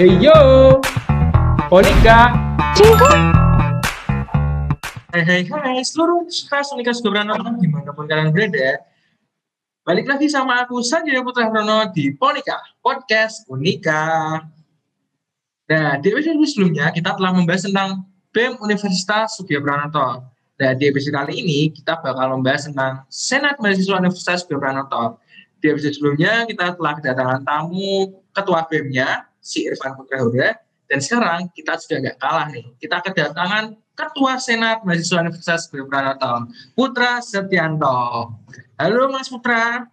Hey yo, Monika. Hai hai hai, seluruh khas Unika Subranoto di mana pun kalian berada. Balik lagi sama aku Sanjaya Putra Rono di Ponika Podcast Unika. Nah, di episode sebelumnya kita telah membahas tentang BEM Universitas Sugiyo Pranoto. Nah, di episode kali ini kita bakal membahas tentang Senat Mahasiswa Universitas Sugiyo Pranoto. Di episode sebelumnya kita telah kedatangan tamu ketua BEM-nya, si Irfan Putra Huda, dan sekarang kita sudah nggak kalah nih. Kita kedatangan Ketua Senat Mahasiswa Universitas Sugiyo Pranoto, Putra Setianto. Halo Mas Putra.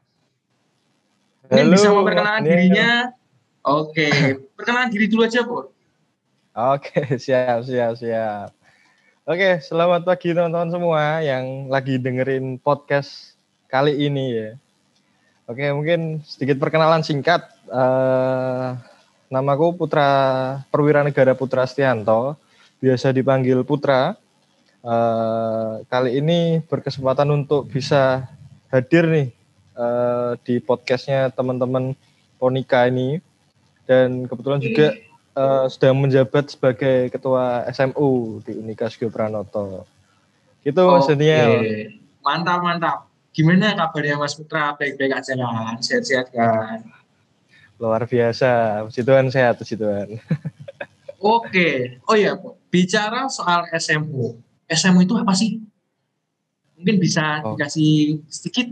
Ini Halo, bisa memperkenalkan Daniel. dirinya. Oke, perkenalan diri dulu aja, Bu. Oke, siap, siap, siap. Oke, selamat pagi teman-teman semua yang lagi dengerin podcast kali ini ya. Oke, mungkin sedikit perkenalan singkat. Eh, namaku Putra Perwira Negara Putra Stianto, biasa dipanggil Putra. Eh, kali ini berkesempatan untuk bisa hadir nih eh, di podcastnya teman-teman Ponika ini dan kebetulan juga eh, sedang menjabat sebagai ketua SMU di Unika Sugiyo Pranoto. Gitu Mas Oke. Daniel. Mantap, mantap. Gimana kabarnya Mas Putra? Baik-baik aja kan? Sehat-sehat kan? Luar biasa. Puji Tuhan sehat, puji Tuhan. Oke. Oh iya. Bicara soal SMU. SMU itu apa sih? Mungkin bisa Oh. dikasih sedikit.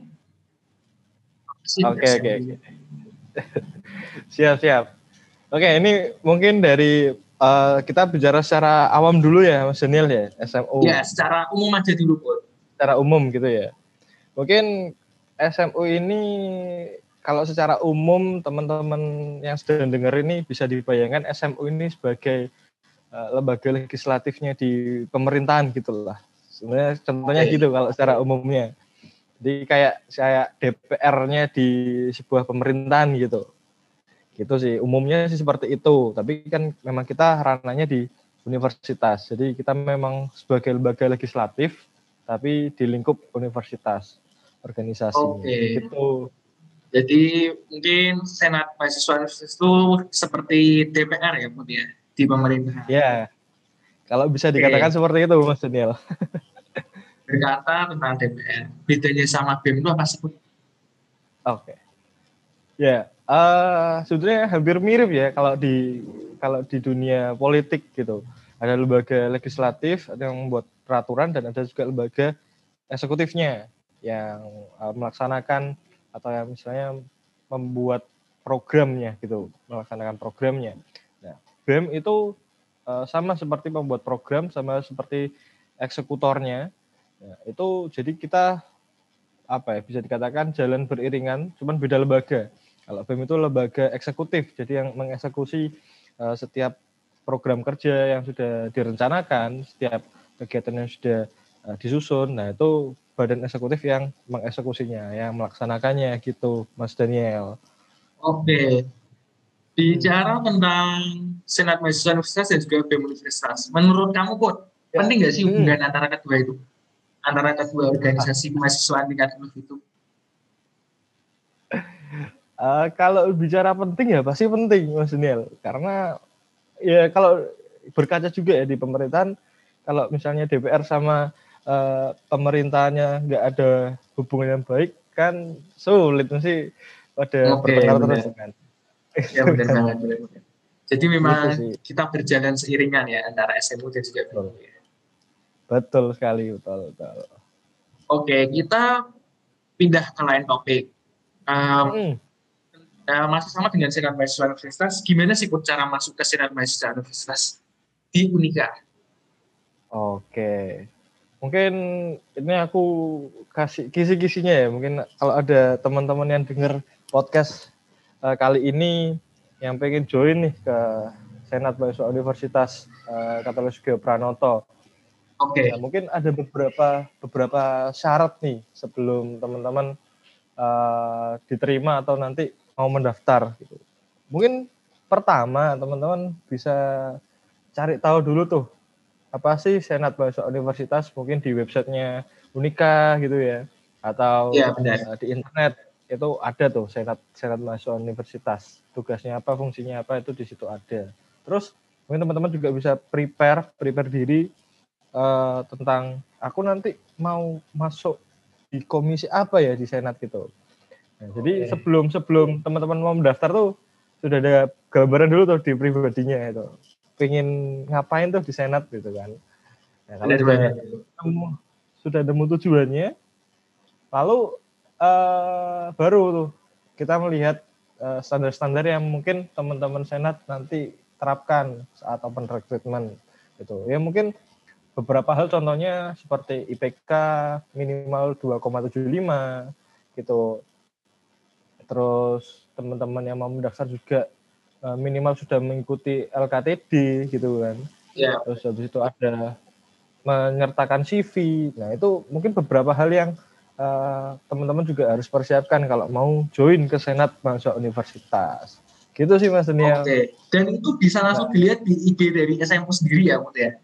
Oke, oke, oke. Siap, siap. Oke, ini mungkin dari eh, kita bicara secara awam dulu ya, Mas Daniel ya, SMU. Ya, secara umum aja dulu, Bu. Secara umum gitu ya. Mungkin SMU ini kalau secara umum teman-teman yang sedang dengar ini bisa dibayangkan SMU ini sebagai eh, lembaga legislatifnya di pemerintahan gitulah. Sebenarnya contohnya gitu kalau secara umumnya. Jadi kayak saya DPR-nya di sebuah pemerintahan gitu. Gitu sih umumnya sih seperti itu. Tapi kan memang kita ranahnya di universitas. Jadi kita memang sebagai lembaga legislatif tapi di lingkup universitas organisasi. Oke. Gitu. Jadi mungkin Senat Mahasiswa Universitas itu seperti DPR ya, Bu, ya? Di pemerintahan. Ya. Kalau bisa dikatakan seperti itu Mas Daniel. Berkata tentang DPR. Bedanya sama BEM itu apa sih? Oke. Ya, eh sebetulnya hampir mirip ya kalau di kalau di dunia politik gitu. Ada lembaga legislatif, ada yang membuat peraturan dan ada juga lembaga eksekutifnya yang eh, melaksanakan atau yang misalnya membuat programnya gitu, melaksanakan programnya. Nah, BEM itu eh, sama seperti membuat program, sama seperti eksekutornya. Nah, itu jadi kita apa ya bisa dikatakan jalan beriringan, cuman beda lembaga. Kalau BEM itu lembaga eksekutif, jadi yang mengeksekusi eh, setiap program kerja yang sudah direncanakan, setiap kegiatan yang sudah eh, disusun. Nah itu badan eksekutif yang mengeksekusinya, yang melaksanakannya gitu, Mas Daniel. Oke. Bicara tentang Senat Mahasiswa Universitas dan juga BEM Universitas. Menurut kamu, Put, Ya. penting nggak sih Hmm. hubungan antara kedua itu? Antara kedua organisasi kemahasiswaan tingkat univ itu? Eh, kalau bicara penting ya pasti penting, Mas Daniel, karena ya kalau berkaca juga ya di pemerintahan, kalau misalnya DPR sama eh, pemerintahannya nggak ada hubungan yang baik, kan sulit sih pada Oke, bertengkar terus kan. Ya benar banget. benar banget. Jadi memang Gitu kita berjalan seiringan ya antara SMU dan juga. Betul. Betul sekali, betul, betul. Oke, kita pindah ke lain topik. Um, Hmm, Nah, masih sama dengan Senat Mahasiswa Universitas, gimana sih cara masuk ke Senat Mahasiswa Universitas di Unika? Oke. Mungkin ini aku kasih kisi-kisinya ya. Mungkin kalau ada teman-teman yang dengar podcast eh, kali ini yang pengen join nih ke Senat Mahasiswa Universitas eh, Katolik Pranoto. Oke, Nah, mungkin ada beberapa beberapa syarat nih sebelum teman-teman eh, diterima atau nanti mau mendaftar gitu. Mungkin pertama teman-teman bisa cari tahu dulu tuh apa sih Senat Mahasiswa Universitas mungkin di websitenya Unika gitu ya atau Iya, benar. di internet itu ada tuh Senat Senat Mahasiswa Universitas tugasnya apa fungsinya apa itu di situ ada Terus mungkin teman-teman juga bisa prepare prepare diri uh, tentang aku nanti mau masuk di komisi apa ya di senat gitu. Nah, okay. Jadi sebelum sebelum teman-teman mau mendaftar tuh sudah ada gambaran dulu tuh di pribadinya itu. Pengen ngapain tuh di senat gitu kan. Nah, kalau sudah nemu, sudah nemu tujuannya, lalu uh, baru tuh kita melihat standar standar-standar yang mungkin teman-teman senat nanti terapkan saat open recruitment gitu. Ya mungkin beberapa hal contohnya seperti IPK minimal 2,75 gitu. Terus teman-teman yang mau mendaftar juga uh, minimal sudah mengikuti LKTD gitu kan. Ya. Terus habis itu ada menyertakan CV. Nah, itu mungkin beberapa hal yang uh, teman-teman juga harus persiapkan kalau mau join ke Senat mahasiswa universitas. Gitu sih Mas Daniel. Oke. Dan itu bisa langsung dilihat di IG dari SMU sendiri ya, Mut ya?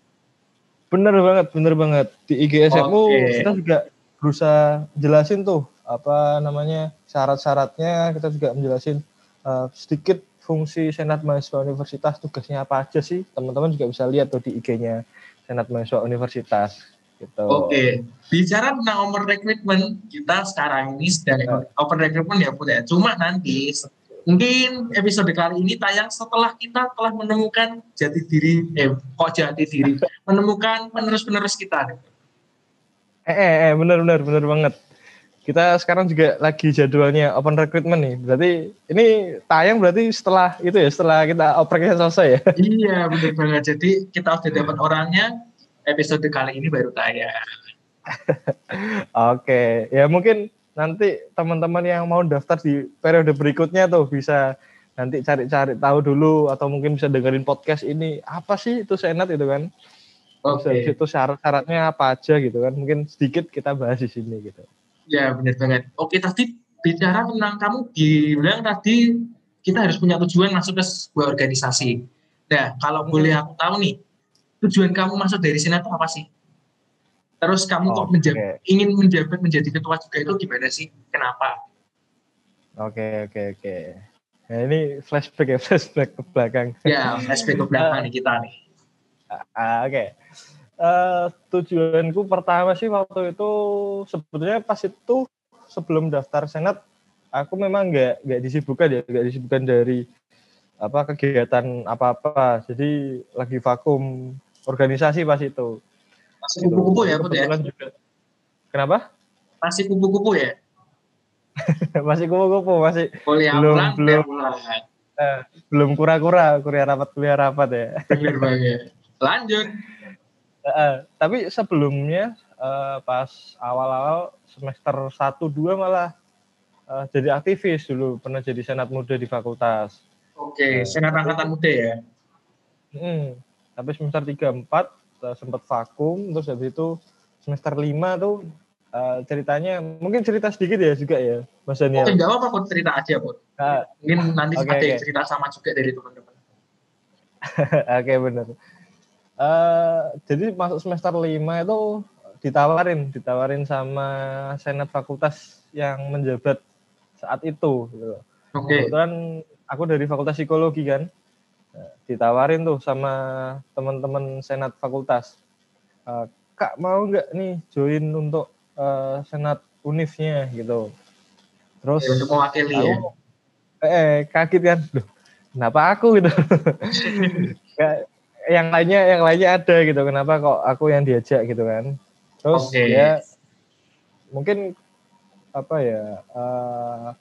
Bener banget, bener banget. Di IG SMU okay. kita juga berusaha jelasin tuh apa namanya syarat-syaratnya. Kita juga menjelasin uh, sedikit fungsi Senat Mahasiswa Universitas tugasnya apa aja sih. Teman-teman juga bisa lihat tuh di IG-nya senat mahasiswa universitas gitu. Oke, bicara tentang open recruitment, kita sekarang ini sedang uh. open recruitment ya Bu ya. Cuma nanti mungkin episode kali ini tayang setelah kita telah menemukan jati diri, eh kok jati diri, menemukan penerus-penerus kita. Eh, eh, eh benar benar benar banget. Kita sekarang juga lagi jadwalnya open recruitment nih. Berarti ini tayang berarti setelah itu ya, setelah kita operasi selesai ya. Iya, benar banget. Jadi kita udah dapat orangnya, episode kali ini baru tayang. Oke, ya mungkin nanti teman-teman yang mau daftar di periode berikutnya tuh bisa nanti cari-cari tahu dulu atau mungkin bisa dengerin podcast ini apa sih itu senat itu kan. Oke. Okay. Itu syarat-syaratnya apa aja gitu kan. Mungkin sedikit kita bahas di sini gitu. Ya benar banget. Oke tadi bicara tentang kamu bilang tadi kita harus punya tujuan masuk ke sebuah organisasi. Nah kalau hmm. boleh aku tahu nih tujuan kamu masuk dari sini itu apa sih? Terus kamu okay. kok menjabat, ingin menjabat menjadi ketua juga itu gimana sih? Kenapa? Oke okay, oke okay, oke. Okay. Nah ini flashback ya flashback ke belakang. Ya flashback ke belakang nih kita nih. Uh, oke. Okay uh, tujuanku pertama sih waktu itu sebetulnya pas itu sebelum daftar senat aku memang nggak nggak disibukkan ya nggak disibukkan dari apa kegiatan apa apa jadi lagi vakum organisasi pas itu. Masih kupu-kupu ya Bud ya? Juga. kenapa? Masih kupu-kupu ya? Masih kupu-kupu masih kuliah belum pulang, belum. eh, belum kura-kura kuliah rapat kuliah rapat ya. Benar banget. Lanjut Uh, tapi sebelumnya uh, pas awal-awal semester 1 2 malah uh, jadi aktivis dulu, pernah jadi senat muda di fakultas. Oke, okay, senat angkatan muda ya. Hmm, tapi semester 3 4 uh, sempat vakum, terus habis itu semester 5 tuh uh, ceritanya mungkin cerita sedikit ya juga ya, Mas Daniel. Oke, jawab apa cerita aja, Bu. Uh, mungkin nanti okay, ada okay. cerita sama juga dari teman-teman. Oke, okay, benar Uh, jadi masuk semester lima itu ditawarin, ditawarin sama senat fakultas yang menjabat saat itu. Gitu. Oke. Okay. Kebetulan aku dari fakultas psikologi kan, ditawarin tuh sama teman-teman senat fakultas. Uh, Kak mau nggak nih join untuk uh, senat unifnya gitu. Terus ya, untuk mewakili aku, ya. Eh, kaget kan, Duh, kenapa aku gitu? yang lainnya yang lainnya ada gitu kenapa kok aku yang diajak gitu kan terus okay. ya mungkin apa ya uh,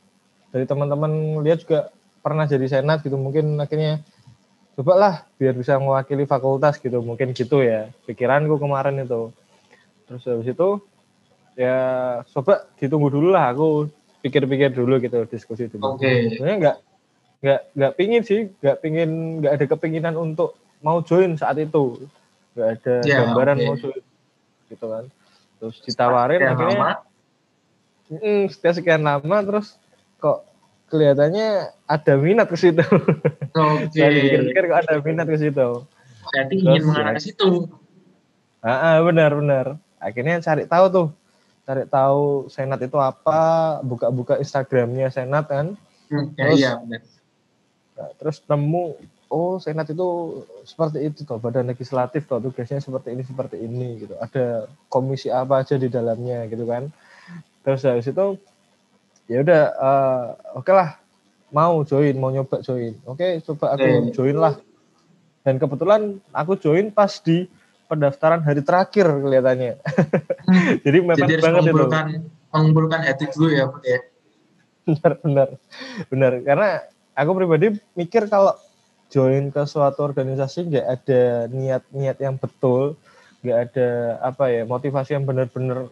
dari teman-teman lihat juga pernah jadi senat gitu mungkin akhirnya coba lah biar bisa mewakili fakultas gitu mungkin gitu ya pikiranku kemarin itu terus habis itu ya coba ditunggu dulu lah aku pikir-pikir dulu gitu diskusi dulu. Oke. Okay. Sebenarnya nggak nggak nggak pingin sih nggak pingin nggak ada kepinginan untuk mau join saat itu. Nggak ada ya, gambaran okay. mau join gitu kan. Terus ditawarin sekian akhirnya mm, setelah sekian lama terus kok kelihatannya ada minat ke situ. Okay. pikir kok ada minat ke situ. Berarti ingin mengarah ke situ. Ah, ah, benar benar. Akhirnya cari tahu tuh. Cari tahu senat itu apa buka-buka instagramnya senat kan. Hmm, ya, terus iya, benar. Nah, terus nemu oh senat itu seperti itu toh badan legislatif toh tugasnya seperti ini seperti ini gitu. Ada komisi apa aja di dalamnya gitu kan. Terus dari situ ya udah uh, oke okay lah mau join mau nyoba join. Oke okay, coba aku join lah. Dan kebetulan aku join pas di pendaftaran hari terakhir kelihatannya. Jadi memang jadi banget itu. mengumpulkan hati dulu ya ya? Benar benar. Benar. Karena aku pribadi mikir kalau join ke suatu organisasi nggak ada niat-niat yang betul nggak ada apa ya motivasi yang benar-benar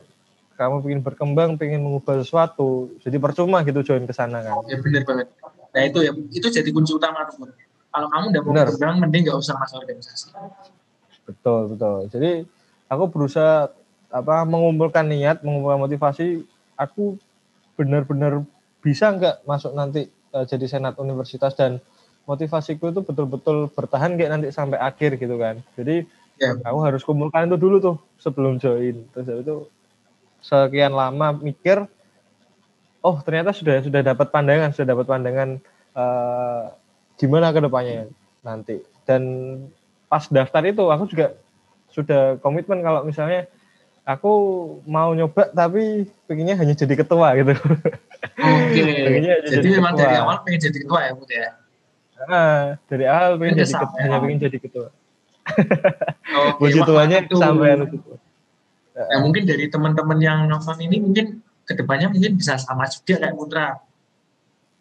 kamu ingin berkembang, ingin mengubah sesuatu, jadi percuma gitu join ke sana kan. Ya benar banget. Nah itu ya, itu jadi kunci utama tuh. Kalau kamu udah mau bener. berkembang, mending nggak usah masuk organisasi. Betul betul. Jadi aku berusaha apa mengumpulkan niat, mengumpulkan motivasi. Aku benar-benar bisa nggak masuk nanti uh, jadi senat universitas dan motivasiku itu betul-betul bertahan kayak nanti sampai akhir gitu kan. Jadi ya. aku harus kumpulkan itu dulu tuh sebelum join. Terus itu sekian lama mikir oh ternyata sudah sudah dapat pandangan sudah dapat pandangan uh, gimana ke depannya nanti dan pas daftar itu aku juga sudah komitmen kalau misalnya aku mau nyoba tapi pengennya hanya jadi ketua gitu. Oke. Okay. jadi, jadi memang dari awal pengen jadi ketua ya Bud ya. Nah, dari awal pengen jadi ketua, hanya pengen jadi ketua. Oke. Okay, Puji tuanya sampai ketua ya mungkin dari teman-teman yang nonton ini mungkin ke depannya mungkin bisa sama juga kayak Putra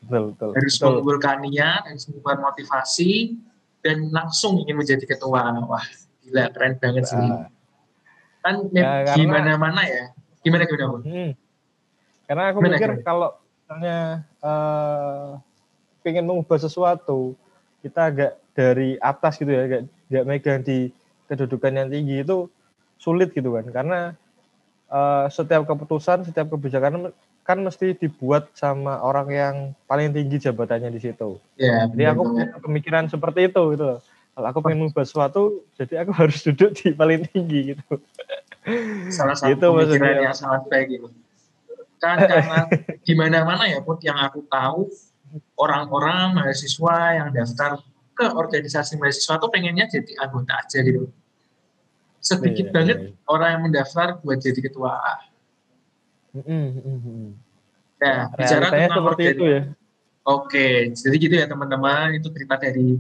betul, betul, harus betul. mengumpulkan niat harus mengumpulkan motivasi dan langsung ingin menjadi ketua wah gila keren banget sih nah. kan ya, gimana mana ya gimana gimana hmm. karena aku gimana, mikir gimana? kalau misalnya uh, pengen mengubah sesuatu kita agak dari atas gitu ya agak gak megang di kedudukan yang tinggi itu sulit gitu kan karena uh, setiap keputusan setiap kebijakan kan mesti dibuat sama orang yang paling tinggi jabatannya di situ. Ya, jadi aku punya pemikiran seperti itu gitu. Kalau aku pengen mengubah sesuatu, jadi aku harus duduk di paling tinggi gitu. Salah satu gitu, pemikiran maksudnya. yang sangat baik gitu. Kan karena di mana-mana ya put yang aku tahu orang-orang mahasiswa yang daftar ke organisasi mahasiswa tuh pengennya jadi anggota aja gitu sedikit iya, banget iya. orang yang mendaftar buat jadi ketua A. Mm-hmm. Nah, bicara tentang seperti itu ya. Oke, jadi gitu ya teman-teman, itu cerita dari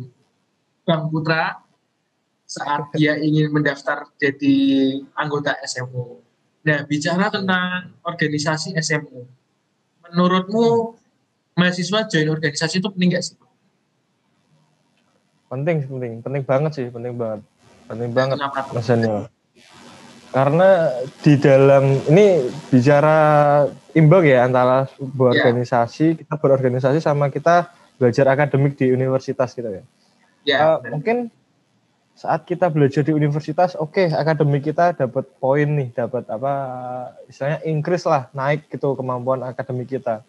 Bang Putra saat dia ingin mendaftar jadi anggota SMU. Nah, bicara tentang organisasi SMU, menurutmu mahasiswa join organisasi itu penting gak sih? Penting, penting, penting banget sih, penting banget penting banget rasanya karena di dalam ini bicara imbang ya antara sebuah yeah. organisasi kita berorganisasi sama kita belajar akademik di universitas gitu ya. Yeah, uh, mungkin saat kita belajar di universitas, oke okay, akademik kita dapat poin nih, dapat apa istilahnya increase lah, naik gitu kemampuan akademik kita.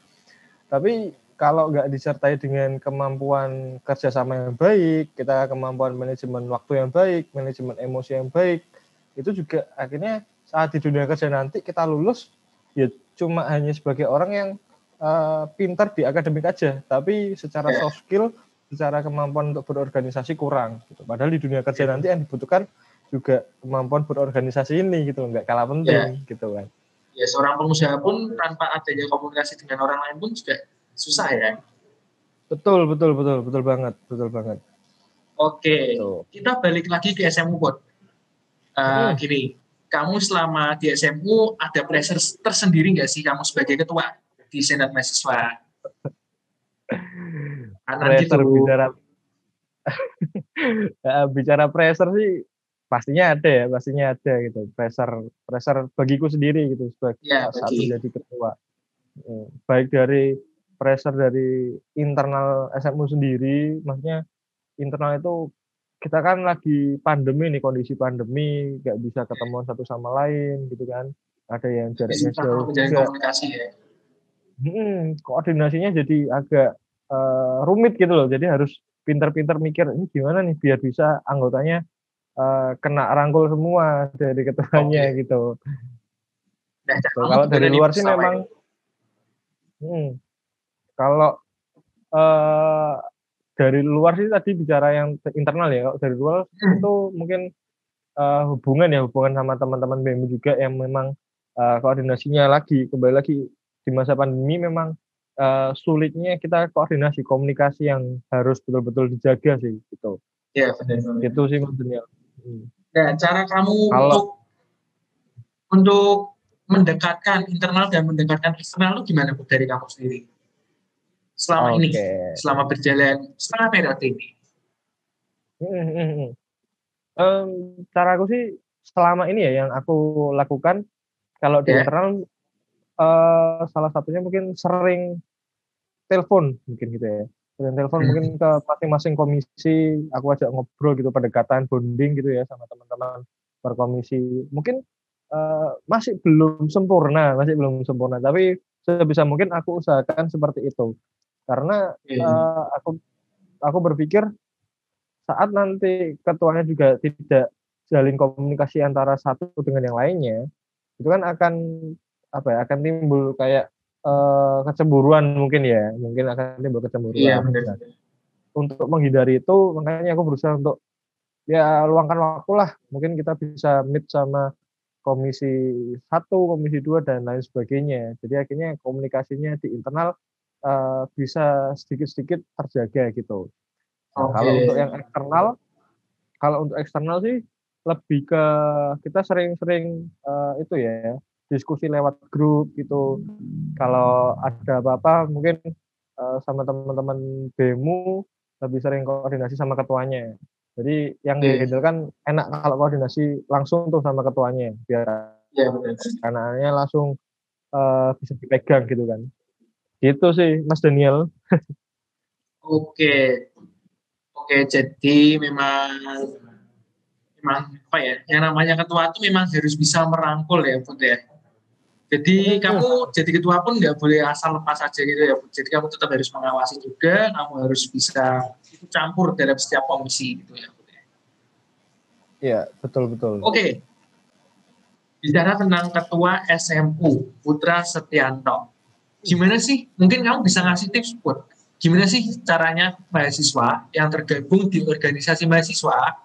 Tapi kalau nggak disertai dengan kemampuan kerjasama yang baik, kita kemampuan manajemen waktu yang baik, manajemen emosi yang baik, itu juga akhirnya saat di dunia kerja nanti kita lulus ya cuma hanya sebagai orang yang uh, pintar di akademik aja, tapi secara yeah. soft skill, secara kemampuan untuk berorganisasi kurang. Gitu. Padahal di dunia kerja yeah. nanti yang dibutuhkan juga kemampuan berorganisasi ini gitu, nggak kalah penting yeah. gitu kan. Ya seorang pengusaha pun tanpa adanya komunikasi dengan orang lain pun juga susah ya. Betul, betul, betul, betul banget, betul banget. Oke, betul. kita balik lagi ke SMU Bot. Uh, hmm. Gini, kamu selama di SMU ada pressure tersendiri nggak sih kamu sebagai ketua di senat mahasiswa? Kanan gitu. bicara ya, bicara pressure sih pastinya ada ya, pastinya ada gitu. Pressure pressure bagiku sendiri gitu sebagai ya, saat menjadi ketua. Hmm, baik dari pressure dari internal SMU sendiri, maksudnya internal itu kita kan lagi pandemi nih kondisi pandemi nggak bisa ketemu satu sama lain gitu kan. Ada yang jaraknya jauh juga. komunikasi ya. Hmm, koordinasinya jadi agak uh, rumit gitu loh. Jadi harus pinter-pinter mikir ini gimana nih biar bisa anggotanya uh, kena rangkul semua dari ketuanya okay. gitu nah, kalau dari luar sih memang hmm, kalau uh, dari luar sih tadi bicara yang internal ya. Kalau dari luar hmm. itu mungkin uh, hubungan ya hubungan sama teman-teman BEM juga yang memang uh, koordinasinya lagi kembali lagi di masa pandemi memang uh, sulitnya kita koordinasi komunikasi yang harus betul-betul dijaga sih gitu. Iya benar. Itu sih maksudnya. Ya, cara kamu Kalau, untuk untuk mendekatkan internal dan mendekatkan eksternal itu gimana bu dari kamu sendiri? Selama okay. ini, selama berjalan setengah periode ini. Um, cara aku sih selama ini ya yang aku lakukan kalau di yeah. internal uh, salah satunya mungkin sering telepon mungkin gitu ya. Sering telepon hmm. mungkin ke masing-masing komisi aku ajak ngobrol gitu pendekatan bonding gitu ya sama teman-teman berkomisi. Mungkin uh, masih belum sempurna, masih belum sempurna tapi sebisa mungkin aku usahakan seperti itu. Karena uh, aku aku berpikir saat nanti ketuanya juga tidak jalin komunikasi antara satu dengan yang lainnya, itu kan akan apa ya akan timbul kayak uh, kecemburuan mungkin ya, mungkin akan timbul kecemburuan. Iya, benar. Untuk menghindari itu, makanya aku berusaha untuk ya luangkan waktu lah. Mungkin kita bisa meet sama komisi satu, komisi dua dan lain sebagainya. Jadi akhirnya komunikasinya di internal uh, bisa sedikit-sedikit terjaga gitu. Okay. Kalau untuk yang eksternal, kalau untuk eksternal sih lebih ke kita sering-sering uh, itu ya diskusi lewat grup gitu. Kalau ada apa-apa mungkin uh, sama teman-teman BEMU lebih sering koordinasi sama ketuanya. Jadi yang yeah. dihandle kan enak kalau koordinasi langsung tuh sama ketuanya biar yeah, anaknya langsung uh, bisa dipegang gitu kan. Gitu sih Mas Daniel. Oke. Oke, jadi memang memang apa ya? Yang namanya ketua itu memang harus bisa merangkul ya, Bud ya. Jadi kamu jadi ketua pun nggak boleh asal lepas saja gitu ya. Jadi kamu tetap harus mengawasi juga, kamu harus bisa ikut campur dalam setiap komisi gitu ya. Ya. Iya, betul betul. Oke. Bicara tentang ketua SMU Putra Setianto. Gimana sih? Mungkin kamu bisa ngasih tips buat gimana sih caranya mahasiswa yang tergabung di organisasi mahasiswa,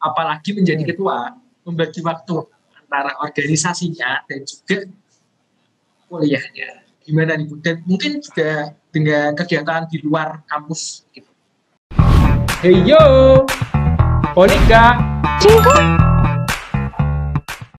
apalagi menjadi hmm. ketua, membagi waktu antara organisasinya dan juga kuliahnya. Gimana nih, Dan mungkin juga dengan kegiatan di luar kampus. Gitu. Hey yo, Monika. Cinta.